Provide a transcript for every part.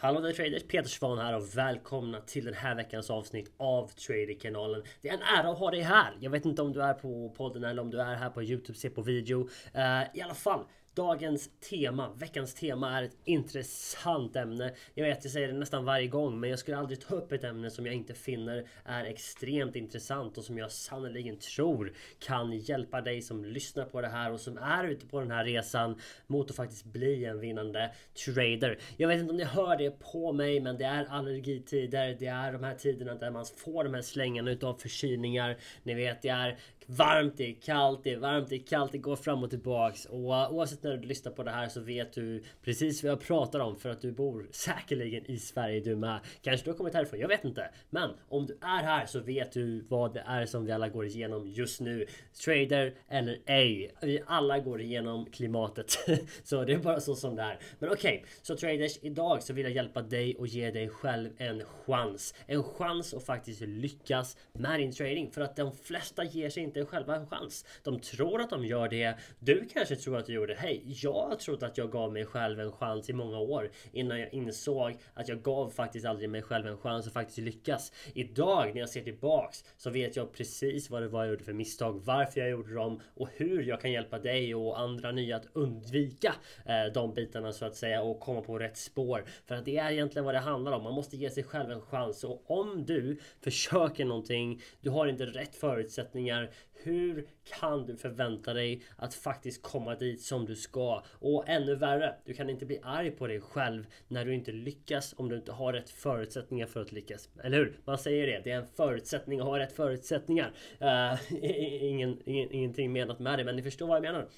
Hallå där traders! Peter Svan här och välkomna till den här veckans avsnitt av Traderkanalen. Det är en ära att ha dig här. Jag vet inte om du är på podden eller om du är här på Youtube, se på video. Uh, I alla fall, Dagens tema, veckans tema är ett intressant ämne. Jag vet, jag säger det nästan varje gång, men jag skulle aldrig ta upp ett ämne som jag inte finner är extremt intressant och som jag sannerligen tror kan hjälpa dig som lyssnar på det här och som är ute på den här resan mot att faktiskt bli en vinnande trader. Jag vet inte om ni hör det på mig, men det är allergitider. Det är de här tiderna där man får de här slängarna utav förkylningar. Ni vet, det är varmt, det är kallt, det är varmt, det är kallt, det går fram och tillbaks. Och eh, oavsett när du lyssnar på det här så vet du precis vad jag pratar om för att du bor säkerligen i Sverige du med. Kanske du har kommit härifrån, jag vet inte. Men om du är här så vet du vad det är som vi alla går igenom just nu. Trader eller ej. Vi alla går igenom klimatet. så det är bara så som det är. Men okej, okay, så traders idag så vill jag hjälpa dig och ge dig själv en chans. En chans att faktiskt lyckas med din trading. För att de flesta ger sig inte inte själva en chans. De tror att de gör det. Du kanske tror att du gjorde det. Hej, jag trodde att jag gav mig själv en chans i många år innan jag insåg att jag gav faktiskt aldrig mig själv en chans att faktiskt lyckas. Idag när jag ser tillbaks så vet jag precis vad det var jag gjorde för misstag, varför jag gjorde dem och hur jag kan hjälpa dig och andra nya att undvika eh, de bitarna så att säga och komma på rätt spår. För att det är egentligen vad det handlar om. Man måste ge sig själv en chans och om du försöker någonting, du har inte rätt förutsättningar, hur kan du förvänta dig att faktiskt komma dit som du ska? Och ännu värre, du kan inte bli arg på dig själv när du inte lyckas om du inte har rätt förutsättningar för att lyckas. Eller hur? Man säger det, det är en förutsättning att ha rätt förutsättningar. Uh, ingen, ingen, ingenting menat med det, men ni förstår vad jag menar.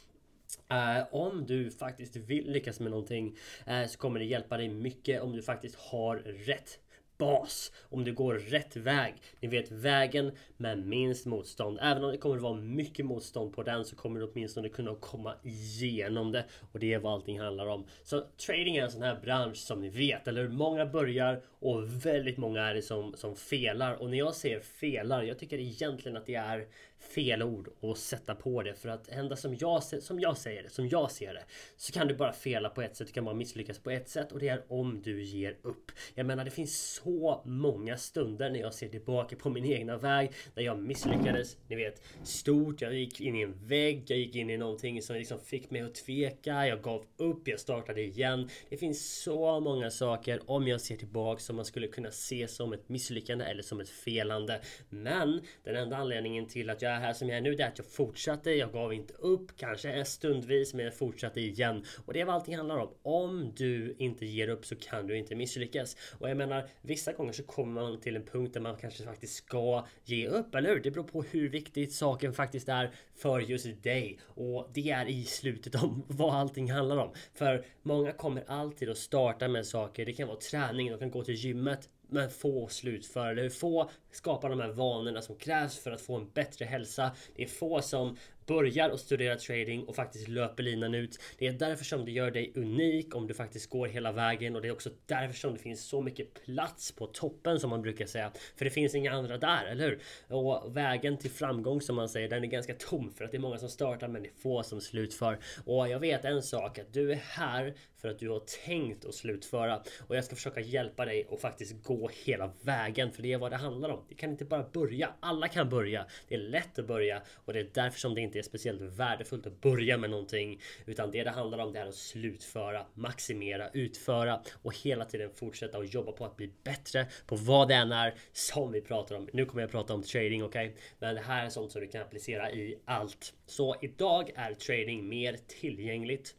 Uh, om du faktiskt vill lyckas med någonting uh, så kommer det hjälpa dig mycket om du faktiskt har rätt bas om du går rätt väg. Ni vet vägen med minst motstånd. Även om det kommer att vara mycket motstånd på den så kommer du åtminstone kunna komma igenom det. Och det är vad allting handlar om. Så trading är en sån här bransch som ni vet, eller hur? Många börjar och väldigt många är det som, som felar. Och när jag säger felar, jag tycker egentligen att det är fel ord och sätta på det. För att ända som jag, som jag säger det, som jag ser det, så kan du bara fela på ett sätt. Du kan bara misslyckas på ett sätt och det är om du ger upp. Jag menar, det finns så många stunder när jag ser tillbaka på min egna väg där jag misslyckades. Ni vet, stort. Jag gick in i en vägg. Jag gick in i någonting som liksom fick mig att tveka. Jag gav upp. Jag startade igen. Det finns så många saker om jag ser tillbaka som man skulle kunna se som ett misslyckande eller som ett felande. Men den enda anledningen till att jag det här som jag är nu, det är att jag fortsatte. Jag gav inte upp, kanske stundvis, men jag fortsatte igen. Och det är vad allting handlar om. Om du inte ger upp så kan du inte misslyckas. Och jag menar, vissa gånger så kommer man till en punkt där man kanske faktiskt ska ge upp, eller hur? Det beror på hur viktigt saken faktiskt är för just dig. Och det är i slutet om vad allting handlar om. För många kommer alltid att starta med saker. Det kan vara träning, de kan gå till gymmet men få slutför det. Få skapar de här vanorna som krävs för att få en bättre hälsa. Det är få som börjar att studera trading och faktiskt löper linan ut. Det är därför som det gör dig unik om du faktiskt går hela vägen och det är också därför som det finns så mycket plats på toppen som man brukar säga. För det finns inga andra där, eller hur? Och vägen till framgång som man säger, den är ganska tom för att det är många som startar men det är få som slutför. Och jag vet en sak att du är här för att du har tänkt att slutföra och jag ska försöka hjälpa dig och faktiskt gå hela vägen för det är vad det handlar om. Det kan inte bara börja. Alla kan börja. Det är lätt att börja och det är därför som det inte är speciellt värdefullt att börja med någonting. Utan det det handlar om det är att slutföra, maximera, utföra och hela tiden fortsätta och jobba på att bli bättre på vad det än är som vi pratar om. Nu kommer jag prata om trading, okej? Okay? Men det här är sånt som du kan applicera i allt. Så idag är trading mer tillgängligt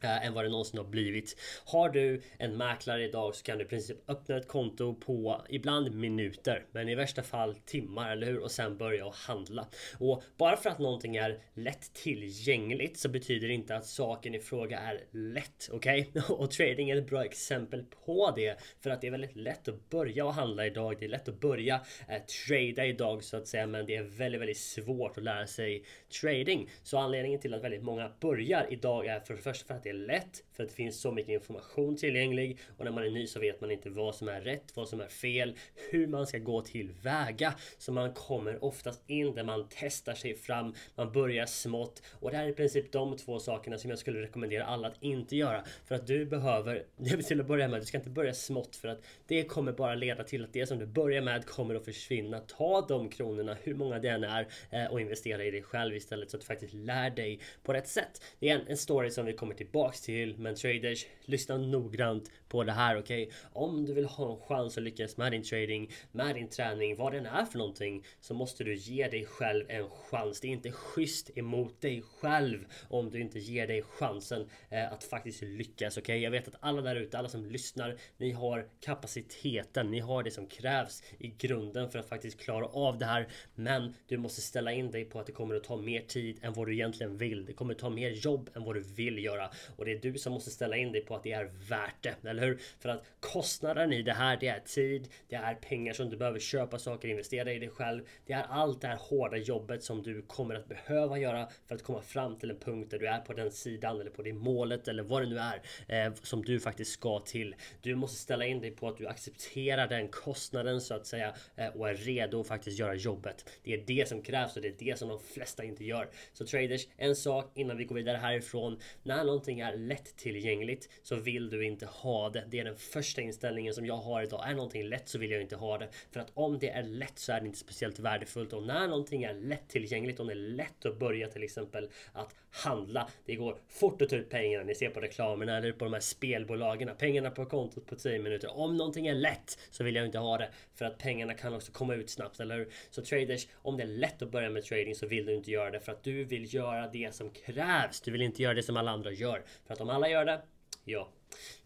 Eh, än vad det någonsin har blivit. Har du en mäklare idag så kan du i princip öppna ett konto på ibland minuter men i värsta fall timmar, eller hur? Och sen börja att handla. Och bara för att någonting är lätt tillgängligt så betyder det inte att saken i fråga är lätt. Okej? Okay? Och trading är ett bra exempel på det för att det är väldigt lätt att börja att handla idag. Det är lätt att börja eh, trada idag så att säga, men det är väldigt, väldigt svårt att lära sig trading. Så anledningen till att väldigt många börjar idag är för det första för att det är lätt för att det finns så mycket information tillgänglig och när man är ny så vet man inte vad som är rätt, vad som är fel, hur man ska gå tillväga. Så man kommer oftast in där man testar sig fram, man börjar smått och det här är i princip de två sakerna som jag skulle rekommendera alla att inte göra. För att du behöver, det till att börja med, du ska inte börja smått för att det kommer bara leda till att det som du börjar med kommer att försvinna. Ta de kronorna, hur många det än är, eh, och investera i dig själv istället så att du faktiskt lär dig på rätt sätt. Det är en, en story som vi kommer tillbaks till men traders, lyssna noggrant på det här okej? Okay? Om du vill ha en chans att lyckas med din trading, med din träning, vad den är för någonting så måste du ge dig själv en chans. Det är inte schysst emot dig själv om du inte ger dig chansen eh, att faktiskt lyckas. Okej, okay? jag vet att alla där ute, alla som lyssnar, ni har kapaciteten, ni har det som krävs i grunden för att faktiskt klara av det här. Men du måste ställa in dig på att det kommer att ta mer tid än vad du egentligen vill. Det kommer att ta mer jobb än vad du vill göra och det är du som måste ställa in dig på att det är värt det, eller hur? För att kostnaden i det här, det är tid, det är pengar som du behöver köpa saker, investera i dig själv. Det är allt det här hårda jobbet som du kommer att behöva göra för att komma fram till en punkt där du är på den sidan eller på det målet eller vad det nu är eh, som du faktiskt ska till. Du måste ställa in dig på att du accepterar den kostnaden så att säga eh, och är redo att faktiskt göra jobbet. Det är det som krävs och det är det som de flesta inte gör. Så traders, en sak innan vi går vidare härifrån. När någonting är lättillgängligt så vill du inte ha det. Det är den första inställningen som jag har idag. Är någonting lätt så vill jag inte ha det. För att om det är lätt så är det inte speciellt värdefullt. Och när någonting är lättillgängligt, om det är lätt att börja till exempel att handla. Det går fort att ta ut pengarna. Ni ser på reklamerna eller på de här spelbolagen. Pengarna på kontot på 10 minuter. Om någonting är lätt så vill jag inte ha det. För att pengarna kan också komma ut snabbt, eller hur? Så traders, om det är lätt att börja med trading så vill du inte göra det. För att du vill göra det som krävs. Du vill inte göra det som alla andra gör. För att om alla gör det, ja,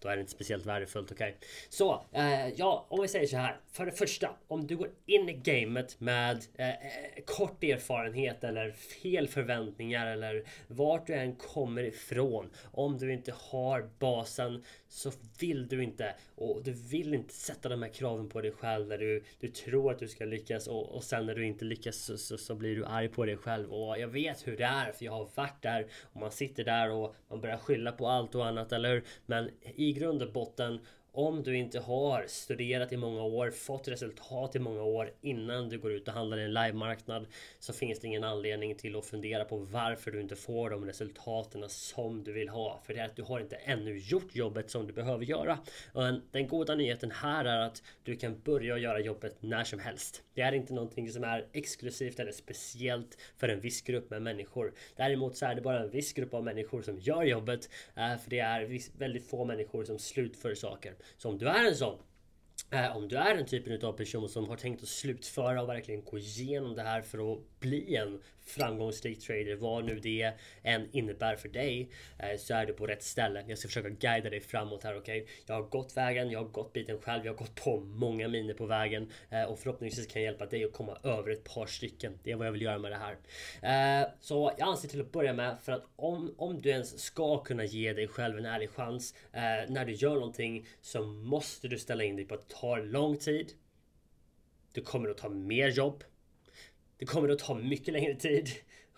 då är det inte speciellt värdefullt, okej? Okay? Så, eh, ja, om vi säger så här. För det första, om du går in i gamet med eh, eh, kort erfarenhet eller fel förväntningar eller vart du än kommer ifrån. Om du inte har basen så vill du inte och du vill inte sätta de här kraven på dig själv när du, du tror att du ska lyckas och, och sen när du inte lyckas så, så, så, blir du arg på dig själv. Och jag vet hur det är för jag har varit där och man sitter där och man börjar skylla på allt och annat, eller hur? Men i grund och botten om du inte har studerat i många år, fått resultat i många år innan du går ut och handlar i en livemarknad så finns det ingen anledning till att fundera på varför du inte får de resultaten som du vill ha. För det är att du har inte ännu gjort jobbet som du behöver göra. Och den goda nyheten här är att du kan börja göra jobbet när som helst. Det är inte någonting som är exklusivt eller speciellt för en viss grupp med människor. Däremot så är det bara en viss grupp av människor som gör jobbet. Eh, för det är väldigt få människor som slutför saker. Så om du är en sån eh, Eh, om du är den typen av person som har tänkt att slutföra och verkligen gå igenom det här för att bli en framgångsrik trader, vad nu det än innebär för dig, eh, så är du på rätt ställe. Jag ska försöka guida dig framåt här, okej? Okay? Jag har gått vägen, jag har gått biten själv, jag har gått på många miner på vägen eh, och förhoppningsvis kan jag hjälpa dig att komma över ett par stycken. Det är vad jag vill göra med det här. Eh, så jag anser till att börja med för att om, om du ens ska kunna ge dig själv en ärlig chans eh, när du gör någonting så måste du ställa in dig på att tar lång tid. Det kommer att ta mer jobb. Det kommer att ta mycket längre tid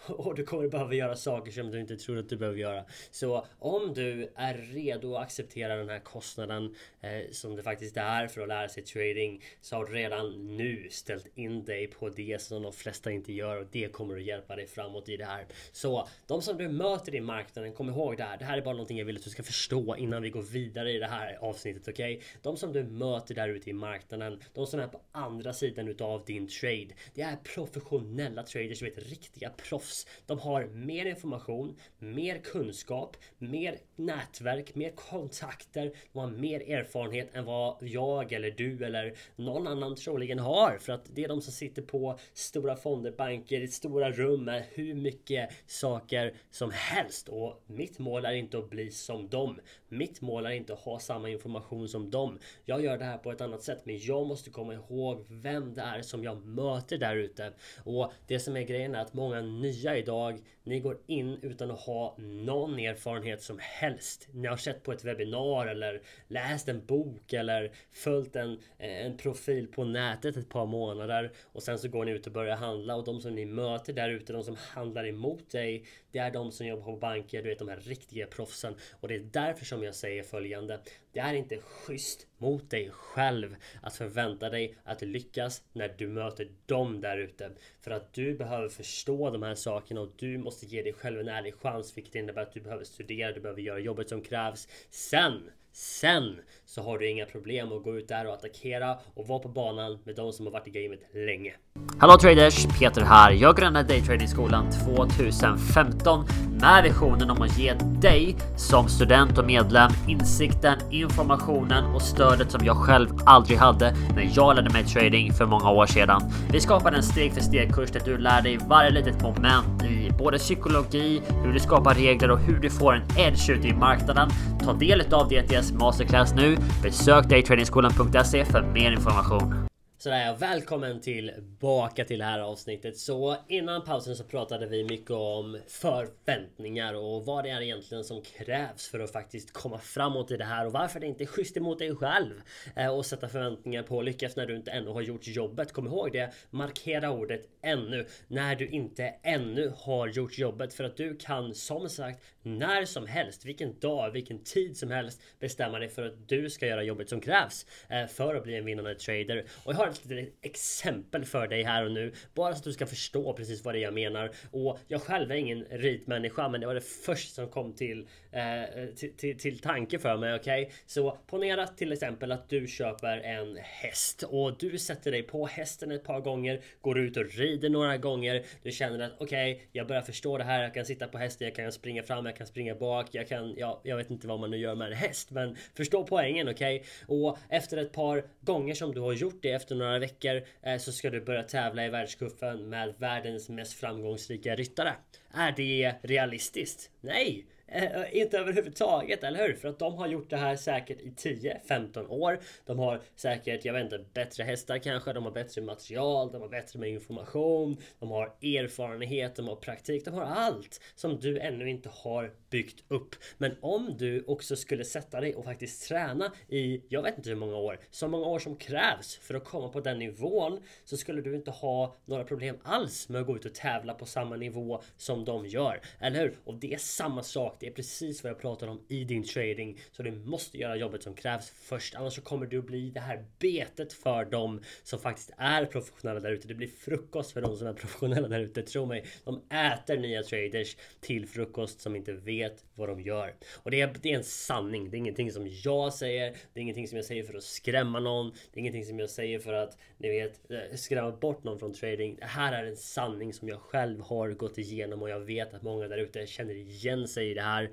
och du kommer behöva göra saker som du inte tror att du behöver göra. Så om du är redo att acceptera den här kostnaden eh, som det faktiskt är för att lära sig trading så har du redan nu ställt in dig på det som de flesta inte gör och det kommer att hjälpa dig framåt i det här. Så de som du möter i marknaden, kom ihåg det här. Det här är bara någonting jag vill att du ska förstå innan vi går vidare i det här avsnittet, okej? Okay? De som du möter där ute i marknaden, de som är på andra sidan utav din trade. Det är professionella traders, vet riktiga proffs proffs. De har mer information, mer kunskap, mer nätverk, mer kontakter. De har mer erfarenhet än vad jag eller du eller någon annan troligen har. För att det är de som sitter på stora fonder, banker, i stora rum med hur mycket saker som helst. Och mitt mål är inte att bli som dem. Mitt mål är inte att ha samma information som dem. Jag gör det här på ett annat sätt. Men jag måste komma ihåg vem det är som jag möter där ute. Och det som är grejen är att många nya idag, ni går in utan att ha någon erfarenhet som helst. Ni har sett på ett webbinar eller läst en bok eller följt en, eh, en profil på nätet ett par månader och sen så går ni ut och börjar handla och de som ni möter där ute, de som handlar emot dig, det är de som jobbar på banker, du vet de här riktiga proffsen. Och det är därför som jag säger följande. Det är inte schysst mot dig själv att förvänta dig att lyckas när du möter dem där ute. För att du behöver förstå de här sakerna och du måste måste ge dig själv en ärlig chans, vilket innebär att du behöver studera, du behöver göra jobbet som krävs. Sen Sen så har du inga problem att gå ut där och attackera och vara på banan med de som har varit i gamet länge. Hallå traders! Peter här. Jag grundade Daytradingskolan 2015 med visionen om att ge dig som student och medlem insikten, informationen och stödet som jag själv aldrig hade när jag lärde mig trading för många år sedan. Vi skapade en steg för steg kurs där du lär dig varje litet moment i både psykologi, hur du skapar regler och hur du får en edge ute i marknaden. Ta del av DTS Masterclass nu. Besök daytradingskolan.se för mer information. Sådär, välkommen tillbaka till det här avsnittet. Så innan pausen så pratade vi mycket om förväntningar och vad det är egentligen som krävs för att faktiskt komma framåt i det här och varför det inte är schysst emot dig själv eh, och sätta förväntningar på att lyckas när du inte ännu har gjort jobbet. Kom ihåg det, markera ordet ännu när du inte ännu har gjort jobbet för att du kan som sagt när som helst, vilken dag, vilken tid som helst bestämma dig för att du ska göra jobbet som krävs eh, för att bli en vinnande trader. Och jag har ett litet exempel för dig här och nu, bara så att du ska förstå precis vad det är jag menar. Och jag själv är ingen ritmänniska, men det var det första som kom till, Eh, till, till, till tanke för mig. Okej, okay? så ponera till exempel att du köper en häst och du sätter dig på hästen ett par gånger, går ut och rider några gånger. Du känner att okej, okay, jag börjar förstå det här. Jag kan sitta på hästen, jag kan springa fram, jag kan springa bak, jag kan, ja, jag vet inte vad man nu gör med en häst, men förstå poängen, okej? Okay? Och efter ett par gånger som du har gjort det efter några veckor eh, så ska du börja tävla i världscupen med världens mest framgångsrika ryttare. Är det realistiskt? Nej! Eh, inte överhuvudtaget, eller hur? För att de har gjort det här säkert i 10-15 år. De har säkert, jag vet inte, bättre hästar kanske. De har bättre material, de har bättre med information. De har erfarenhet, de har praktik. De har allt som du ännu inte har byggt upp. Men om du också skulle sätta dig och faktiskt träna i, jag vet inte hur många år, så många år som krävs för att komma på den nivån så skulle du inte ha några problem alls med att gå ut och tävla på samma nivå som de gör. Eller hur? Och det är samma sak. Det är precis vad jag pratar om i din trading. Så du måste göra jobbet som krävs först. Annars så kommer du att bli det här betet för dem som faktiskt är professionella där ute. Det blir frukost för de som är professionella där ute. Tro mig. De äter nya traders till frukost som inte vet vad de gör. Och det är, det är en sanning. Det är ingenting som jag säger. Det är ingenting som jag säger för att skrämma någon. Det är ingenting som jag säger för att ni vet eh, skrämma bort någon från trading. Det här är en sanning som jag själv har gått igenom och jag vet att många där ute känner igen sig i det det här.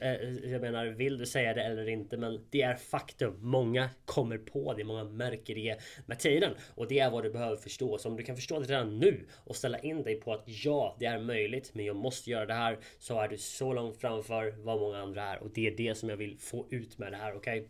Eh, eh, jag menar, vill du säga det eller inte? Men det är faktum. Många kommer på det. Många märker det med tiden. Och det är vad du behöver förstå. Så om du kan förstå det redan nu och ställa in dig på att ja, det är möjligt, men jag måste göra det här. Så är du så långt framför vad många andra är. Och det är det som jag vill få ut med det här. Okej? Okay?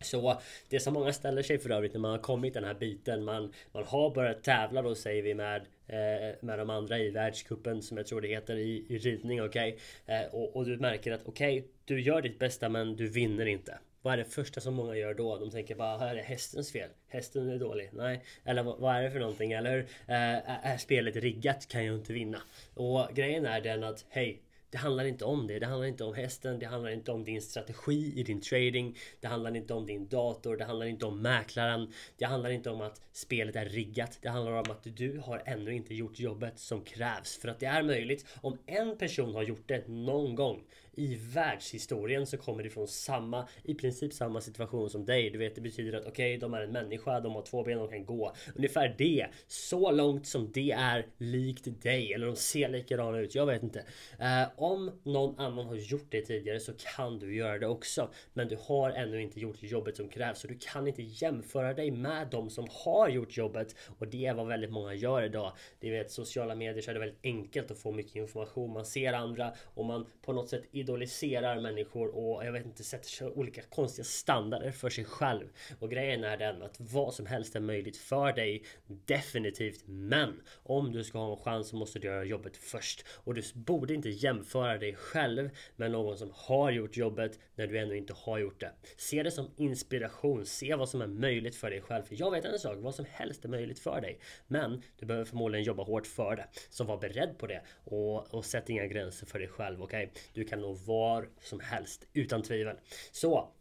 Så det som många ställer sig för övrigt när man har kommit den här biten. Man, man har börjat tävla då säger vi med Eh, med de andra i världskuppen som jag tror det heter i, i ridning. Okej, okay? eh, och, och, du märker att okej, okay, du gör ditt bästa men du vinner inte. Vad är det första som många gör då? De tänker bara, här är hästens fel. Hästen är dålig. Nej, eller vad, är det för någonting? Eller hur? Eh, är spelet riggat kan jag inte vinna. Och grejen är den att hej, det handlar inte om det. Det handlar inte om hästen. Det handlar inte om din strategi i din trading. Det handlar inte om din dator. Det handlar inte om mäklaren. Det handlar inte om att spelet är riggat. Det handlar om att du har ännu inte gjort jobbet som krävs. För att det är möjligt. Om en person har gjort det någon gång i världshistorien så kommer det från samma, i princip samma situation som dig. Du vet, det betyder att okej, okay, de är en människa, de har två ben, de kan gå. Ungefär det. Så långt som det är likt dig. Eller de ser likadana ut. Jag vet inte. Eh, om någon annan har gjort det tidigare så kan du göra det också. Men du har ännu inte gjort jobbet som krävs. Så du kan inte jämföra dig med de som har gjort jobbet. Och det är vad väldigt många gör idag. Det vet sociala medier så är det väldigt enkelt att få mycket information. Man ser andra och man på något sätt idoliserar människor och jag vet inte sätter olika konstiga standarder för sig själv. Och grejen är den att vad som helst är möjligt för dig. Definitivt. Men om du ska ha en chans så måste du göra jobbet först. Och du borde inte jämföra dig själv med någon som har gjort jobbet när du ännu inte har gjort det. Se det som inspiration. Se vad som är möjligt för dig själv. För jag vet en sak. Vad som helst är möjligt för dig. Men du behöver förmodligen jobba hårt för det. Så var beredd på det. Och, och sätt inga gränser för dig själv. Okej? Okay? Du kan nog var som helst utan tvivel. Så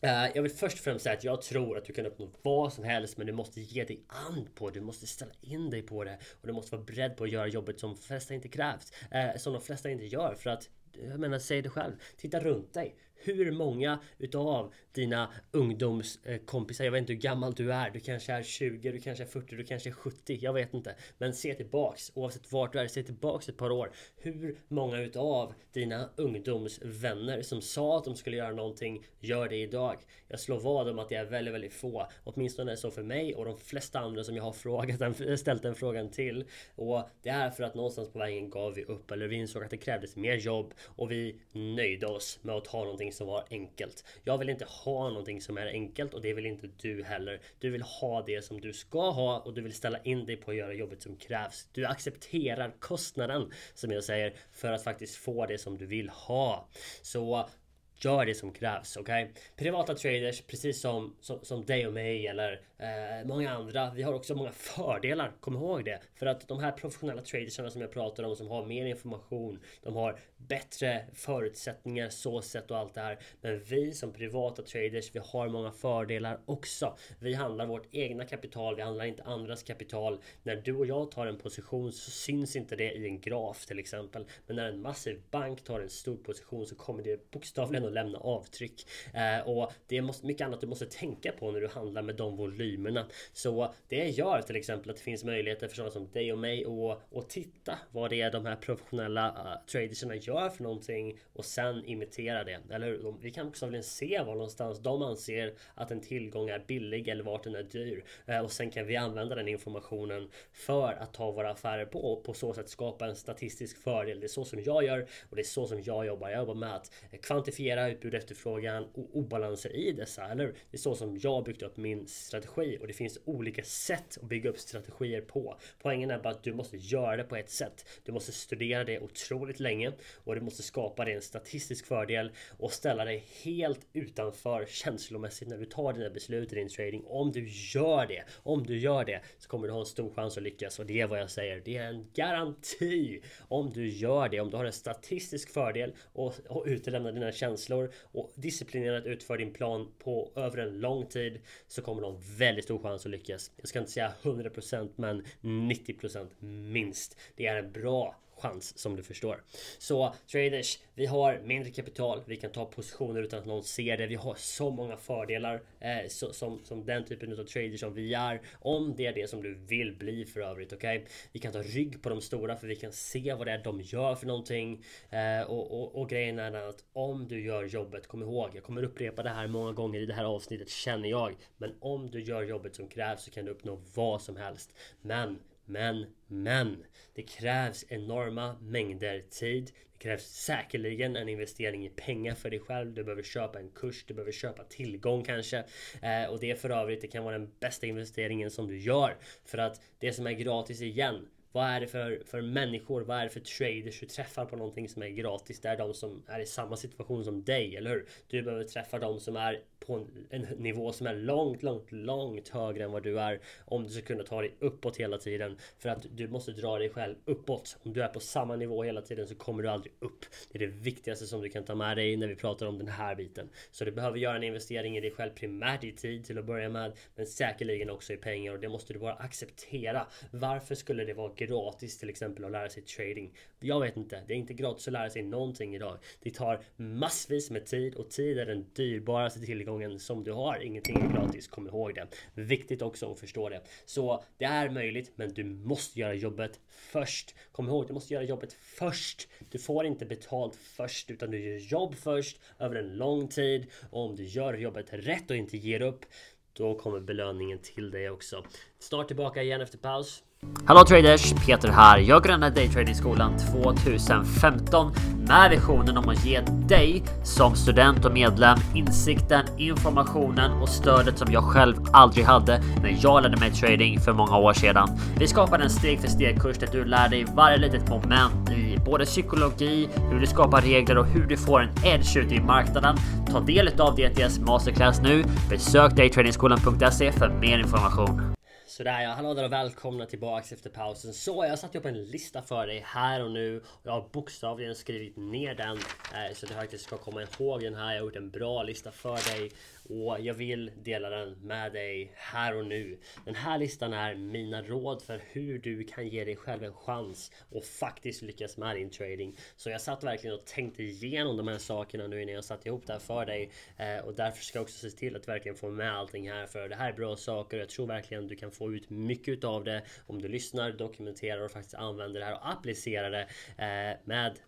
eh, jag vill först och främst säga att jag tror att du kan uppnå vad som helst men du måste ge dig an på det. Du måste ställa in dig på det och du måste vara beredd på att göra jobbet som de flesta inte krävs. Eh, som de flesta inte gör för att jag menar, säg det själv. Titta runt dig. Hur många utav dina ungdomskompisar, jag vet inte hur gammal du är, du kanske är 20, du kanske är 40, du kanske är 70, jag vet inte. Men se tillbaks, oavsett vart du är, se tillbaks ett par år. Hur många utav dina ungdomsvänner som sa att de skulle göra någonting, gör det idag? Jag slår vad om att det är väldigt, väldigt få. Åtminstone är det så för mig och de flesta andra som jag har frågat, ställt den frågan till. Och det är för att någonstans på vägen gav vi upp, eller vi insåg att det krävdes mer jobb och vi nöjde oss med att ha någonting som var enkelt. Jag vill inte ha någonting som är enkelt och det vill inte du heller. Du vill ha det som du ska ha och du vill ställa in dig på att göra jobbet som krävs. Du accepterar kostnaden som jag säger för att faktiskt få det som du vill ha. Så Gör det som krävs, okej? Okay? Privata traders, precis som, som, som dig och mig eller eh, många andra. Vi har också många fördelar, kom ihåg det. För att de här professionella tradersarna som jag pratar om, som har mer information, de har bättre förutsättningar, så sett och allt det här. Men vi som privata traders, vi har många fördelar också. Vi handlar vårt egna kapital, vi handlar inte andras kapital. När du och jag tar en position så syns inte det i en graf till exempel. Men när en massiv bank tar en stor position så kommer det bokstavligen att lämna avtryck. Eh, och det är mycket annat du måste tänka på när du handlar med de volymerna. Så det gör till exempel att det finns möjligheter för sådana som dig och mig att, att titta vad det är de här professionella eh, uh, tradersarna gör för någonting och sen imitera det. Eller vi kan också se var någonstans de anser att en tillgång är billig eller vart den är dyr. Eh, och sen kan vi använda den informationen för att ta våra affärer på och på så sätt skapa en statistisk fördel. Det är så som jag gör och det är så som jag jobbar. Jag jobbar med att kvantifiera utbud, efterfrågan och obalanser i dessa. Eller Det är så som jag byggt upp min strategi och det finns olika sätt att bygga upp strategier på. Poängen är bara att du måste göra det på ett sätt. Du måste studera det otroligt länge och du måste skapa dig en statistisk fördel och ställa dig helt utanför känslomässigt när du tar dina beslut i din trading. Om du gör det, om du gör det så kommer du ha en stor chans att lyckas och det är vad jag säger. Det är en garanti om du gör det, om du har en statistisk fördel och, och utelämnar dina känslor känslor och disciplinerat utför din plan på över en lång tid så kommer du ha en väldigt stor chans att lyckas. Jag ska inte säga 100% men 90% minst. Det är en bra chans som du förstår. Så traders, vi har mindre kapital, vi kan ta positioner utan att någon ser det. Vi har så många fördelar eh, så, som, som den typen av traders som vi är. Om det är det som du vill bli för övrigt, okej? Okay? Vi kan ta rygg på de stora för vi kan se vad det är de gör för någonting. Eh, och, och, och grejen är att om du gör jobbet, kom ihåg, jag kommer upprepa det här många gånger i det här avsnittet känner jag. Men om du gör jobbet som krävs så kan du uppnå vad som helst. Men men, men! Det krävs enorma mängder tid. Det krävs säkerligen en investering i pengar för dig själv. Du behöver köpa en kurs, du behöver köpa tillgång kanske. Eh, och det för övrigt, det kan vara den bästa investeringen som du gör. För att det som är gratis igen Vad är det för, för människor? Vad är det för traders du träffar på någonting som är gratis? Det är de som är i samma situation som dig, eller hur? Du behöver träffa de som är på en, nivå som är långt, långt, långt högre än vad du är om du ska kunna ta dig uppåt hela tiden. För att du måste dra dig själv uppåt. Om du är på samma nivå hela tiden så kommer du aldrig upp. Det är det viktigaste som du kan ta med dig när vi pratar om den här biten. Så du behöver göra en investering i dig själv primärt i tid till att börja med, men säkerligen också i pengar och det måste du bara acceptera. Varför skulle det vara gratis till exempel att lära sig trading? Jag vet inte. Det är inte gratis att lära sig någonting idag. Det tar massvis med tid och tid är den dyrbaraste tillgången tillgången som du har. Ingenting är gratis, kom ihåg det. Viktigt också att förstå det. Så det är möjligt, men du måste göra jobbet först. Kom ihåg, du måste göra jobbet först. Du får inte betalt först, utan du gör jobb först över en lång tid. Och om du gör jobbet rätt och inte ger upp, då kommer belöningen till dig också. Snart tillbaka igen efter paus. Hallå traders! Peter här. Jag grundade daytradingskolan 2015 med visionen om att ge dig som student och medlem insikten, informationen och stödet som jag själv aldrig hade när jag lärde mig trading för många år sedan. Vi skapade en steg för steg kurs där du lär dig varje litet moment i både psykologi, hur du skapar regler och hur du får en edge ute i marknaden. Ta del av DTS Masterclass nu. Besök daytradingskolan.se för mer information. Sådär ja, hallå där och välkomna tillbaks efter pausen. Så jag satte upp en lista för dig här och nu. Jag har bokstavligen skrivit ner den eh, så att du faktiskt ska komma ihåg den här. Jag har gjort en bra lista för dig och jag vill dela den med dig här och nu. Den här listan är mina råd för hur du kan ge dig själv en chans och faktiskt lyckas med din trading. Så jag satt verkligen och tänkte igenom de här sakerna nu innan jag satte ihop det här för dig eh, och därför ska jag också se till att verkligen få med allting här för det här är bra saker. och Jag tror verkligen du kan få ut mycket av det om du lyssnar, dokumenterar och faktiskt använder det här och applicerar det eh, med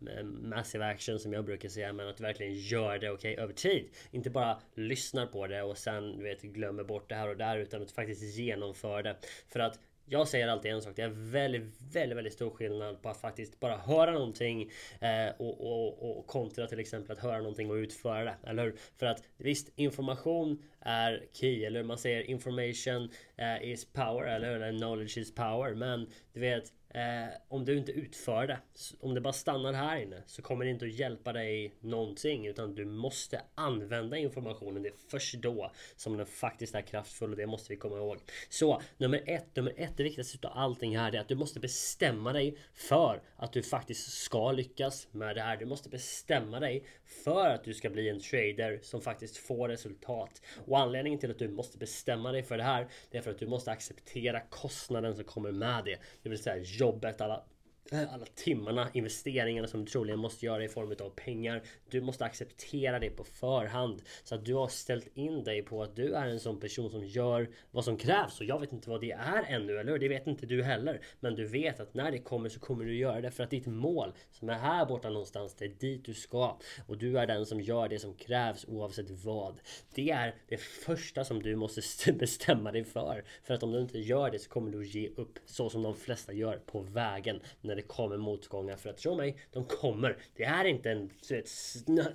massive action som jag brukar säga, men att du verkligen gör det okej okay, över tid. Inte bara lyssnar på det och sen du vet, glömmer bort det här och där utan att faktiskt genomföra det. För att jag säger alltid en sak. Det är väldigt, väldigt, väldigt stor skillnad på att faktiskt bara höra någonting eh, och, och, och kontra till exempel att höra någonting och utföra det. Eller hur? För att visst, information är key. Eller man säger information eh, is power. Eller hur? Eller knowledge is power. Men du vet, Eh, om du inte utför det, om det bara stannar här inne så kommer det inte att hjälpa dig någonting utan du måste använda informationen. Det är först då som den faktiskt är kraftfull och det måste vi komma ihåg. Så nummer ett, nummer ett, det viktigaste av allting här är att du måste bestämma dig för att du faktiskt ska lyckas med det här. Du måste bestämma dig för att du ska bli en trader som faktiskt får resultat. Och anledningen till att du måste bestämma dig för det här, det är för att du måste acceptera kostnaden som kommer med det. Det vill säga jobbet, alla Eh, alla timmarna, investeringarna som du troligen måste göra i form av pengar. Du måste acceptera det på förhand så att du har ställt in dig på att du är en sån person som gör vad som krävs och jag vet inte vad det är ännu, eller hur? Det vet inte du heller. Men du vet att när det kommer så kommer du göra det för att ditt mål som är här borta någonstans, det är dit du ska och du är den som gör det som krävs oavsett vad. Det är det första som du måste bestämma dig för. För att om du inte gör det så kommer du ge upp så som de flesta gör på vägen när det kommer motgångar. För att tro mig, de kommer. Det är inte en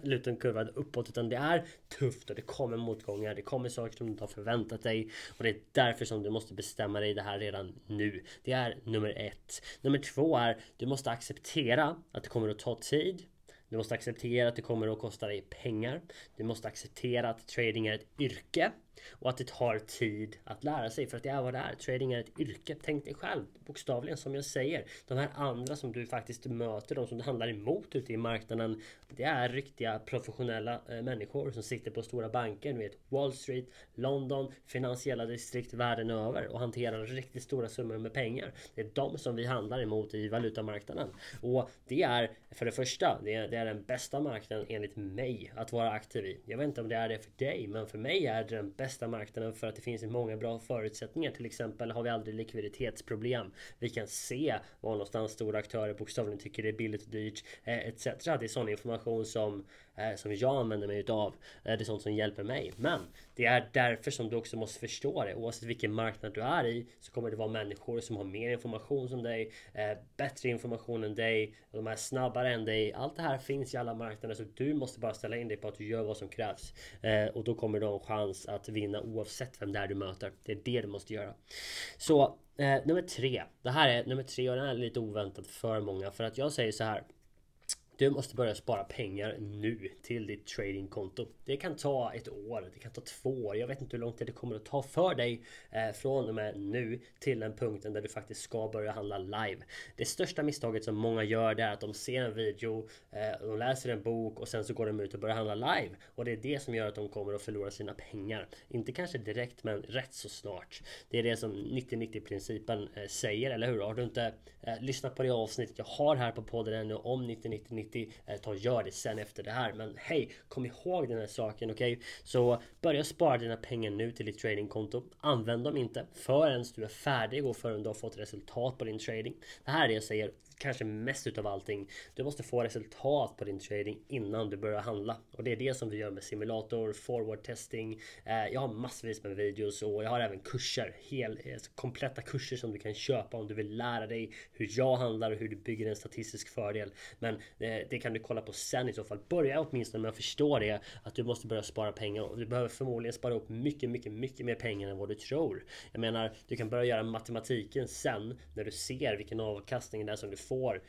liten kurva uppåt utan det är tufft och det kommer motgångar. Det kommer saker som du inte har förväntat dig och det är därför som du måste bestämma dig det här redan nu. Det är nummer ett. Nummer två är du måste acceptera att det kommer att ta tid. Du måste acceptera att det kommer att kosta dig pengar. Du måste acceptera att trading är ett yrke. Och att det tar tid att lära sig för att det är vad det är. Trading är ett yrke. Tänk dig själv bokstavligen som jag säger. De här andra som du faktiskt möter, de som du handlar emot ute i marknaden. Det är riktiga professionella eh, människor som sitter på stora banker. Du vet Wall Street, London, finansiella distrikt världen över och hanterar riktigt stora summor med pengar. Det är de som vi handlar emot i valutamarknaden. Och det är för det första, det är, det är den bästa marknaden enligt mig att vara aktiv i. Jag vet inte om det är det för dig, men för mig är det den bästa marknaden för att det finns många bra förutsättningar. Till exempel har vi aldrig likviditetsproblem. Vi kan se var någonstans stora aktörer bokstavligen tycker det är billigt och dyrt eh, etc. Det är sån information som Eh, som jag använder mig utav. Eh, det är sånt som hjälper mig. Men det är därför som du också måste förstå det. Oavsett vilken marknad du är i så kommer det vara människor som har mer information som dig, eh, bättre information än dig, de är snabbare än dig. Allt det här finns i alla marknader så du måste bara ställa in dig på att du gör vad som krävs. Och då kommer du ha en chans att vinna oavsett vem det är du möter. Det är det du måste göra. Så nummer tre. Det här är nummer tre och den är lite oväntat för många för att jag säger så här. Du måste börja spara pengar nu till ditt tradingkonto. Det kan ta ett år, det kan ta två år. Jag vet inte hur lång tid det kommer att ta för dig eh, från och med nu till den punkten där du faktiskt ska börja handla live. Det största misstaget som många gör det är att de ser en video, eh, de läser en bok och sen så går de ut och börjar handla live. Och det är det som gör att de kommer att förlora sina pengar. Inte kanske direkt men rätt så snart. Det är det som 90-90 principen eh, säger, eller hur? Har du inte eh, lyssnat på det avsnittet jag har här på podden ännu om 90-90 City. Eh, ta och gör det sen efter det här. Men hej, kom ihåg den här saken, okej? Okay? Så börja spara dina pengar nu till ditt tradingkonto. Använd dem inte förrän du är färdig och förrän du har fått resultat på din trading. Det här är det jag säger kanske mest utav allting. Du måste få resultat på din trading innan du börjar handla. Och det är det som vi gör med simulator, forward testing. Eh, jag har massvis med videos och jag har även kurser. Hel, eh, kompletta kurser som du kan köpa om du vill lära dig hur jag handlar och hur du bygger en statistisk fördel. Men eh, det kan du kolla på sen i så fall. Börja åtminstone med att förstå det. Att du måste börja spara pengar och du behöver förmodligen spara upp mycket, mycket, mycket mer pengar än vad du tror. Jag menar, du kan börja göra matematiken sen när du ser vilken avkastning det är som du får får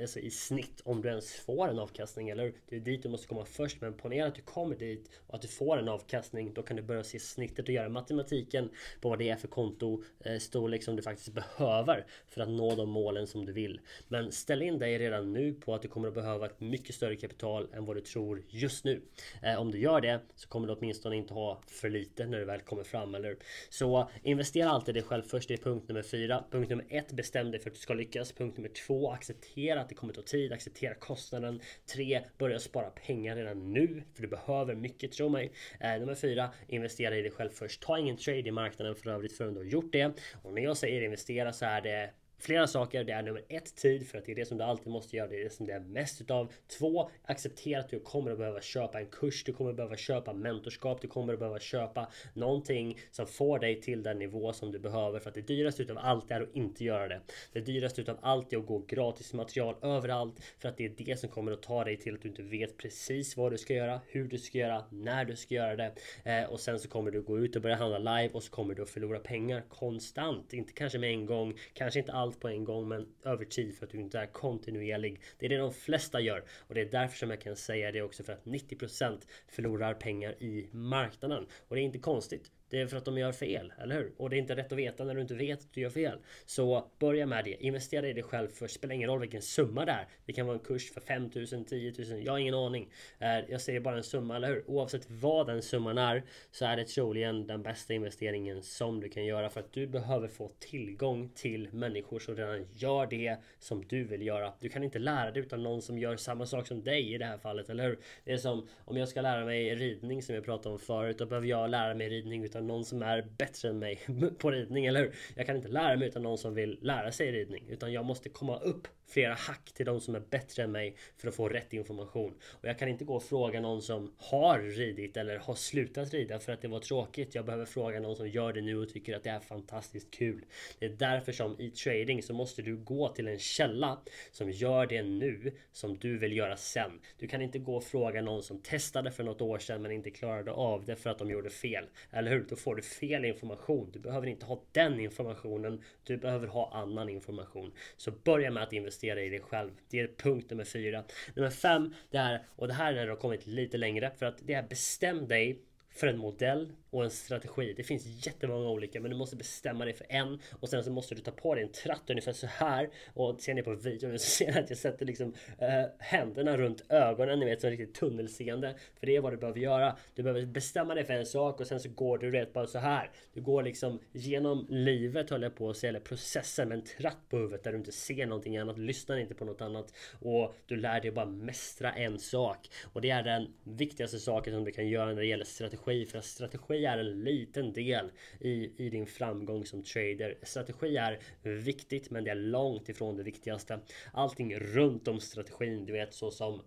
alltså i snitt om du ens får en avkastning eller Det är dit du måste komma först men ponera att du kommer dit och att du får en avkastning då kan du börja se snittet och göra matematiken på vad det är för konto eh, storlek som du faktiskt behöver för att nå de målen som du vill. Men ställ in dig redan nu på att du kommer att behöva ett mycket större kapital än vad du tror just nu. Eh, om du gör det så kommer du åtminstone inte ha för lite när du väl kommer fram eller så investera alltid dig själv först. Det är punkt nummer fyra. Punkt nummer ett bestäm dig för att du ska lyckas. Punkt nummer två acceptera att det kommer ta tid, acceptera kostnaden. 3. Börja spara pengar redan nu, för du behöver mycket, tro mig. Eh, nummer 4. Investera i dig själv först. Ta ingen trade i marknaden för övrigt förrän du har gjort det. Och när jag säger investera så är det Flera saker. Det är nummer ett tid för att det är det som du alltid måste göra. Det är det som det är mest utav. Två, acceptera att du kommer att behöva köpa en kurs. Du kommer att behöva köpa mentorskap. Du kommer att behöva köpa någonting som får dig till den nivå som du behöver. För att det dyraste utav allt är att inte göra det. Det dyraste utav allt är att gå gratis material överallt. För att det är det som kommer att ta dig till att du inte vet precis vad du ska göra, hur du ska göra, när du ska göra det. Eh, och sen så kommer du gå ut och börja handla live och så kommer du att förlora pengar konstant. Inte kanske med en gång, kanske inte alls allt på en gång men över tid för att du inte är kontinuerlig. Det är det de flesta gör och det är därför som jag kan säga det också för att 90% förlorar pengar i marknaden. Och det är inte konstigt. Det är för att de gör fel, eller hur? Och det är inte rätt att veta när du inte vet att du gör fel. Så börja med det. Investera i dig själv först. Spelar ingen roll vilken summa det är. Det kan vara en kurs för 5000, 10 000. Jag har ingen aning. Eh, jag säger bara en summa, eller hur? Oavsett vad den summan är så är det troligen den bästa investeringen som du kan göra för att du behöver få tillgång till människor som redan gör det som du vill göra. Du kan inte lära dig utan någon som gör samma sak som dig i det här fallet, eller hur? Det är som om jag ska lära mig ridning som jag pratade om förut. Då behöver jag lära mig ridning utan någon som är bättre än mig på ridning, eller hur? Jag kan inte lära mig utan någon som vill lära sig ridning. Utan jag måste komma upp flera hack till de som är bättre än mig för att få rätt information. Och jag kan inte gå och fråga någon som har ridit eller har slutat rida för att det var tråkigt. Jag behöver fråga någon som gör det nu och tycker att det är fantastiskt kul. Det är därför som i trading så måste du gå till en källa som gör det nu som du vill göra sen. Du kan inte gå och fråga någon som testade för något år sedan men inte klarade av det för att de gjorde fel. Eller hur? Då får du fel information. Du behöver inte ha den informationen. Du behöver ha annan information. Så börja med att investera i dig själv. Det är punkt nummer fyra. Nummer fem, det är, och det här är när du har kommit lite längre, för att det är bestäm dig för en modell och en strategi. Det finns jättemånga olika men du måste bestämma dig för en och sen så måste du ta på dig en tratt ungefär så här och ser ni på videon så ser ni att jag sätter liksom äh, händerna runt ögonen ni vet som riktigt tunnelseende för det är vad du behöver göra. Du behöver bestämma dig för en sak och sen så går du rätt bara så här. Du går liksom genom livet höll jag på att säga eller processen med en tratt på huvudet där du inte ser någonting annat, lyssnar inte på något annat och du lär dig bara mästra en sak och det är den viktigaste saken som du kan göra när det gäller strategi för att strategi är en liten del i, i din framgång som trader. Strategi är viktigt men det är långt ifrån det viktigaste. Allting runt om strategin, du vet så som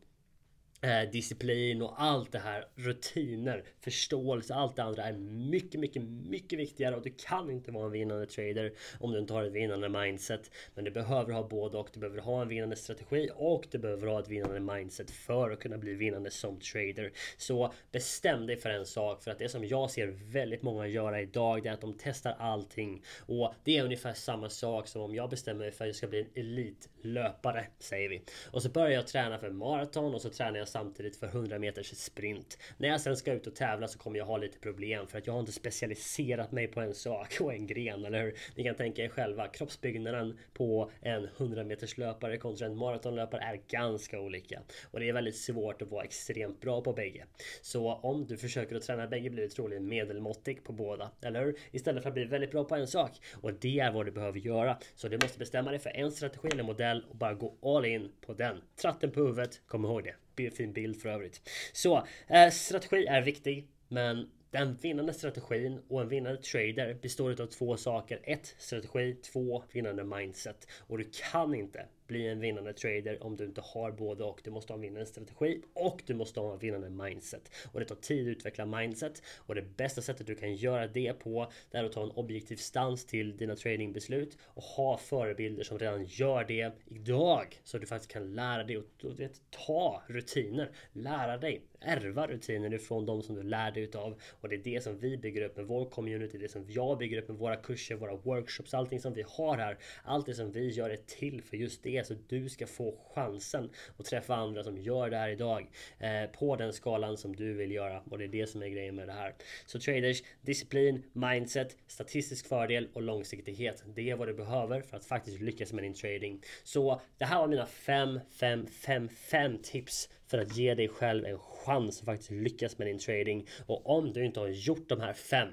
eh, disciplin och allt det här, rutiner, förståelse, allt det andra är mycket, mycket, mycket viktigare och du kan inte vara en vinnande trader om du inte har ett vinnande mindset. Men du behöver ha både och. Du behöver ha en vinnande strategi och du behöver ha ett vinnande mindset för att kunna bli vinnande som trader. Så bestäm dig för en sak för att det som jag ser väldigt många göra idag det är att de testar allting och det är ungefär samma sak som om jag bestämmer mig för att jag ska bli en elitlöpare säger vi och så börjar jag träna för maraton och så tränar jag samtidigt för 100 meters sprint. När jag sen ska ut och tävla så kommer jag ha lite problem för att jag har inte specialiserat mig på en sak och en gren, eller hur? Ni kan tänka er själva. Kroppsbyggnaden på en 100 meters löpare kontra en maratonlöpare är ganska olika och det är väldigt svårt att vara extremt bra på bägge. Så om du försöker att träna bägge blir du troligen medelmåttig på båda, eller hur? Istället för att bli väldigt bra på en sak och det är vad du behöver göra. Så du måste bestämma dig för en strategi eller modell och bara gå all in på den. Tratten på huvudet, kom ihåg det fin bild för övrigt. Så eh, strategi är viktig, men den vinnande strategin och en vinnande trader består av två saker. Ett strategi, två vinnande mindset. Och du kan inte bli en vinnande trader om du inte har både och. Du måste ha en vinnande strategi och du måste ha en vinnande mindset. Och det tar tid att utveckla mindset och det bästa sättet du kan göra det på det är att ta en objektiv stans till dina tradingbeslut och ha förebilder som redan gör det idag så att du faktiskt kan lära dig och, och vet, ta rutiner. Lära dig ärva rutiner ifrån de som du lär dig utav och det är det som vi bygger upp med vår community, det som jag bygger upp med våra kurser, våra workshops, allting som vi har här. Allt det som vi gör är till för just det så du ska få chansen att träffa andra som gör det här idag eh, på den skalan som du vill göra och det är det som är grejen med det här. Så traders, disciplin, mindset, statistisk fördel och långsiktighet. Det är vad du behöver för att faktiskt lyckas med din trading. Så det här var mina fem, fem, fem, fem tips för att ge dig själv en chans att faktiskt lyckas med din trading. Och om du inte har gjort de här fem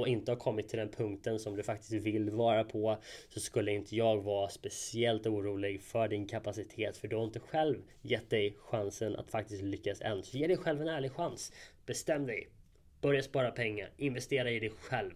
och inte har kommit till den punkten som du faktiskt vill vara på så skulle inte jag vara speciellt orolig för din kapacitet för du har inte själv gett dig chansen att faktiskt lyckas än. Så ge dig själv en ärlig chans. Bestäm dig. Börja spara pengar. Investera i dig själv.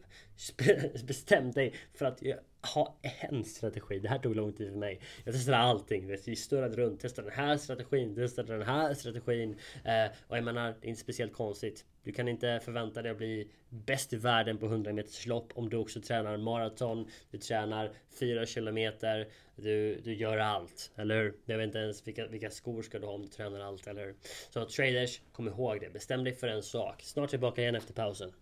Bestäm dig för att ha en strategi. Det här tog lång tid för mig. Jag testade allting. Vi snurrade runt. Testade den här strategin. Testade den här strategin. Eh, och jag menar, det är inte speciellt konstigt. Du kan inte förvänta dig att bli bäst i världen på 100 meters lopp om du också tränar maraton. Du tränar 4 kilometer. Du, du gör allt, eller hur? Jag vet inte ens vilka, vilka skor ska du ha om du tränar allt, eller hur? Så traders, kom ihåg det. Bestäm dig för en sak. Snart tillbaka igen efter pausen.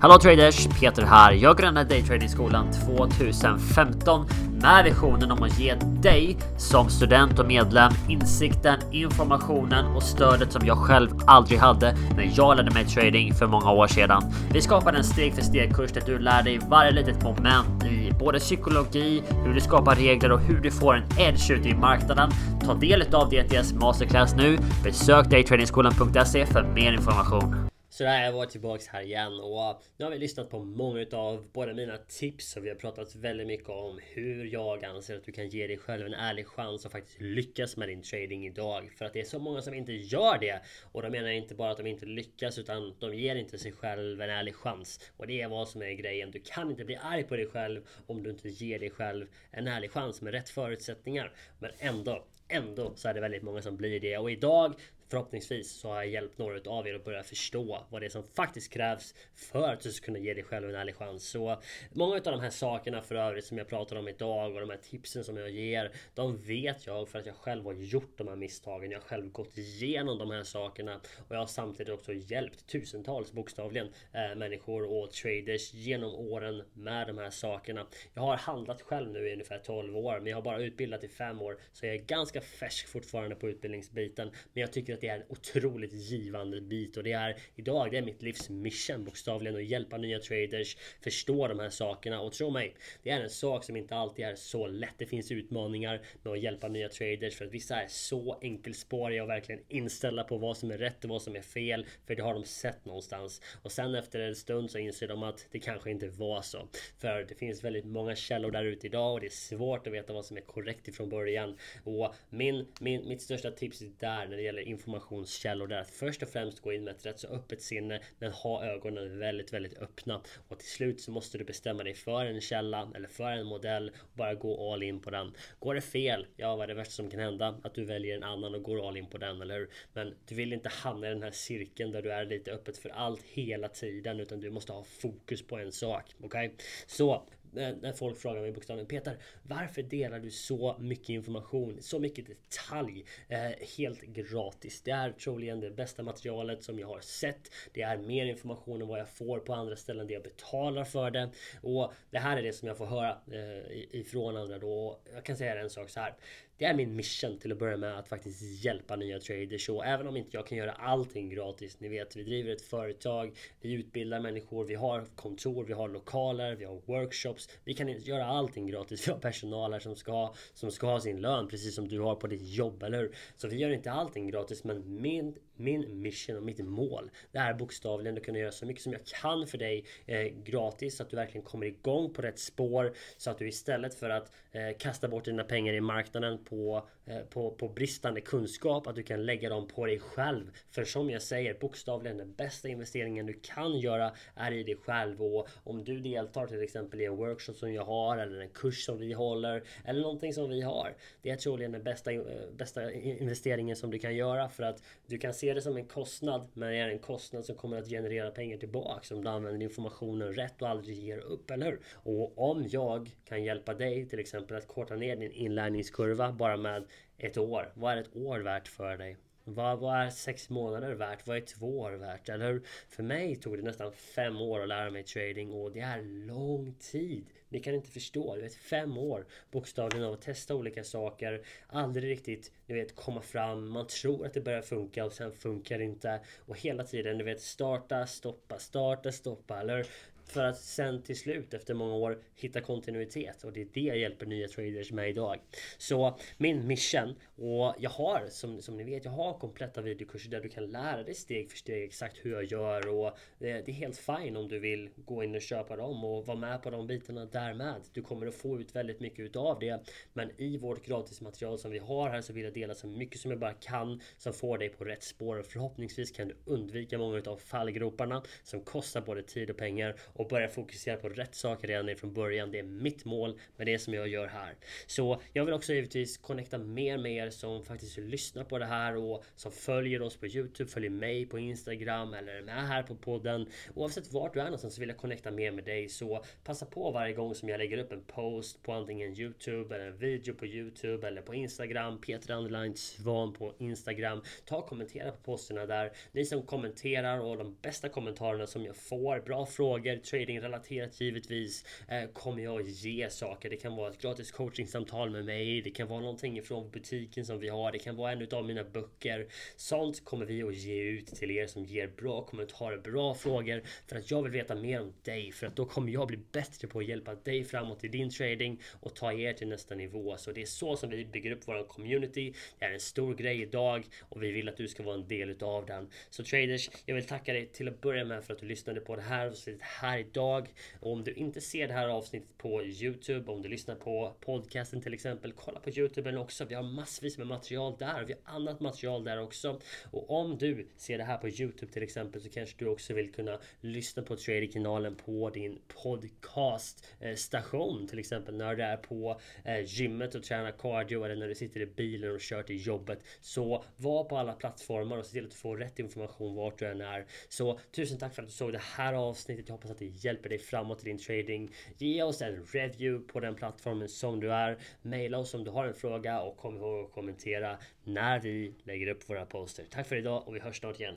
Hallå traders! Peter här. Jag grundade Daytradingskolan 2015 med visionen om att ge dig som student och medlem insikten, informationen och stödet som jag själv aldrig hade när jag lärde mig trading för många år sedan. Vi skapade en steg för steg kurs där du lär dig varje litet moment i både psykologi, hur du skapar regler och hur du får en edge ute i marknaden. Ta del av DTS Masterclass nu. Besök daytradingskolan.se för mer information. Så där är jag tillbaks här igen och nu har vi lyssnat på många av båda mina tips och vi har pratat väldigt mycket om hur jag anser att du kan ge dig själv en ärlig chans att faktiskt lyckas med din trading idag. För att det är så många som inte gör det. Och då menar jag inte bara att de inte lyckas utan de ger inte sig själv en ärlig chans. Och det är vad som är grejen. Du kan inte bli arg på dig själv om du inte ger dig själv en ärlig chans med rätt förutsättningar. Men ändå, ändå så är det väldigt många som blir det och idag Förhoppningsvis så har jag hjälpt några av er att börja förstå vad det är som faktiskt krävs för att du ska kunna ge dig själv en ärlig chans. Så många av de här sakerna för övrigt som jag pratar om idag och de här tipsen som jag ger. De vet jag för att jag själv har gjort de här misstagen. Jag har själv gått igenom de här sakerna och jag har samtidigt också hjälpt tusentals bokstavligen eh, människor och traders genom åren med de här sakerna. Jag har handlat själv nu i ungefär 12 år, men jag har bara utbildat i 5 år, så jag är ganska färsk fortfarande på utbildningsbiten. Men jag tycker att det är en otroligt givande bit och det är idag, det är mitt livs mission bokstavligen att hjälpa nya traders förstå de här sakerna och tro mig, det är en sak som inte alltid är så lätt. Det finns utmaningar med att hjälpa nya traders för att vissa är så enkelspåriga och verkligen inställda på vad som är rätt och vad som är fel för det har de sett någonstans och sen efter en stund så inser de att det kanske inte var så för det finns väldigt många källor där ute idag och det är svårt att veta vad som är korrekt ifrån början och min, min mitt största tips där när det gäller informationskällor där. Att först och främst gå in med ett rätt så öppet sinne men ha ögonen väldigt, väldigt öppna. Och till slut så måste du bestämma dig för en källa eller för en modell och bara gå all in på den. Går det fel? Ja, vad är det värsta som kan hända? Att du väljer en annan och går all in på den, eller hur? Men du vill inte hamna i den här cirkeln där du är lite öppet för allt hela tiden utan du måste ha fokus på en sak. Okej? Okay? Så när folk frågar mig bokstavligen Peter, varför delar du så mycket information, så mycket detalj eh, helt gratis? Det är troligen det bästa materialet som jag har sett. Det är mer information än vad jag får på andra ställen där jag betalar för det. Och det här är det som jag får höra eh, ifrån andra då. Jag kan säga en sak så här. Det är min mission till att börja med att faktiskt hjälpa nya traders och även om inte jag kan göra allting gratis. Ni vet, vi driver ett företag, vi utbildar människor, vi har kontor, vi har lokaler, vi har workshops. Vi kan inte göra allting gratis. Vi har personal här som ska, ha, som ska ha sin lön precis som du har på ditt jobb, eller hur? Så vi gör inte allting gratis, men min min mission och mitt mål det är bokstavligen att kunna göra så mycket som jag kan för dig eh, gratis så att du verkligen kommer igång på rätt spår så att du istället för att eh, kasta bort dina pengar i marknaden på, eh, på, på bristande kunskap att du kan lägga dem på dig själv. För som jag säger bokstavligen den bästa investeringen du kan göra är i dig själv och om du deltar till exempel i en workshop som jag har eller en kurs som vi håller eller någonting som vi har. Det är troligen den bästa, eh, bästa investeringen som du kan göra för att du kan se se det som en kostnad, men det är en kostnad som kommer att generera pengar tillbaks om du använder informationen rätt och aldrig ger upp, eller hur? Och om jag kan hjälpa dig till exempel att korta ner din inlärningskurva bara med ett år. Vad är ett år värt för dig? Vad, vad är sex månader värt? Vad är två år värt? Eller hur? För mig tog det nästan fem år att lära mig trading och det är lång tid. Ni kan inte förstå. Du vet, fem år bokstavligen av att testa olika saker. Aldrig riktigt, du vet, komma fram. Man tror att det börjar funka och sen funkar det inte. Och hela tiden, du vet, starta, stoppa, starta, stoppa. Eller för att sen till slut efter många år hitta kontinuitet och det är det jag hjälper nya traders med idag. Så min mission och jag har som, som ni vet, jag har kompletta videokurser där du kan lära dig steg för steg exakt hur jag gör och det, det är helt fine om du vill gå in och köpa dem och vara med på de bitarna därmed. Du kommer att få ut väldigt mycket utav det. Men i vårt gratismaterial som vi har här så vill jag dela så mycket som jag bara kan som får dig på rätt spår och förhoppningsvis kan du undvika många utav fallgroparna som kostar både tid och pengar och börja fokusera på rätt saker redan från början. Det är mitt mål med det som jag gör här. Så jag vill också givetvis connecta mer med er som faktiskt lyssnar på det här och som följer oss på Youtube, följer mig på Instagram eller är med här på podden. Oavsett vart du är någonstans så vill jag connecta mer med dig. Så passa på varje gång som jag lägger upp en post på antingen Youtube eller en video på Youtube eller på Instagram. Peter Underline Svan på Instagram. Ta och kommentera på posterna där. Ni som kommenterar och de bästa kommentarerna som jag får, bra frågor, tradingrelaterat givetvis eh, kommer jag ge saker. Det kan vara ett gratis coachingsamtal med mig. Det kan vara någonting ifrån butiken som vi har. Det kan vara en av mina böcker. Sånt kommer vi att ge ut till er som ger bra kommentarer, bra frågor. För att jag vill veta mer om dig. För att då kommer jag bli bättre på att hjälpa dig framåt i din trading och ta er till nästa nivå. Så det är så som vi bygger upp vår community. Det är en stor grej idag och vi vill att du ska vara en del utav den. Så traders, jag vill tacka dig till att börja med för att du lyssnade på det här och här idag. Och om du inte ser det här avsnittet på Youtube, om du lyssnar på podcasten till exempel, kolla på Youtube också. Vi har massvis med material där. Vi har annat material där också. Och om du ser det här på Youtube till exempel så kanske du också vill kunna lyssna på Trader-kanalen på din podcaststation till exempel när du är på eh, gymmet och tränar cardio eller när du sitter i bilen och kör till jobbet. Så var på alla plattformar och se till att du får rätt information vart du än är. Så tusen tack för att du såg det här avsnittet. Jag hoppas att det hjälper dig framåt i din trading. Ge oss en review på den plattformen som du är. Maila oss om du har en fråga och kom ihåg att kommentera när vi lägger upp våra poster. Tack för idag och vi hörs snart igen.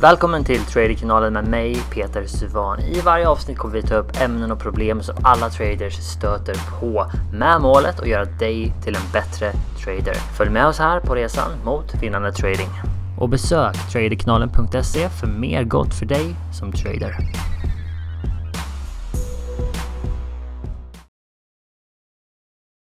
Välkommen till Traderkanalen med mig Peter Suvan. I varje avsnitt kommer vi ta upp ämnen och problem som alla traders stöter på med målet att göra dig till en bättre trader. Följ med oss här på resan mot vinnande trading. Och besök traderkanalen.se för mer gott för dig som trader.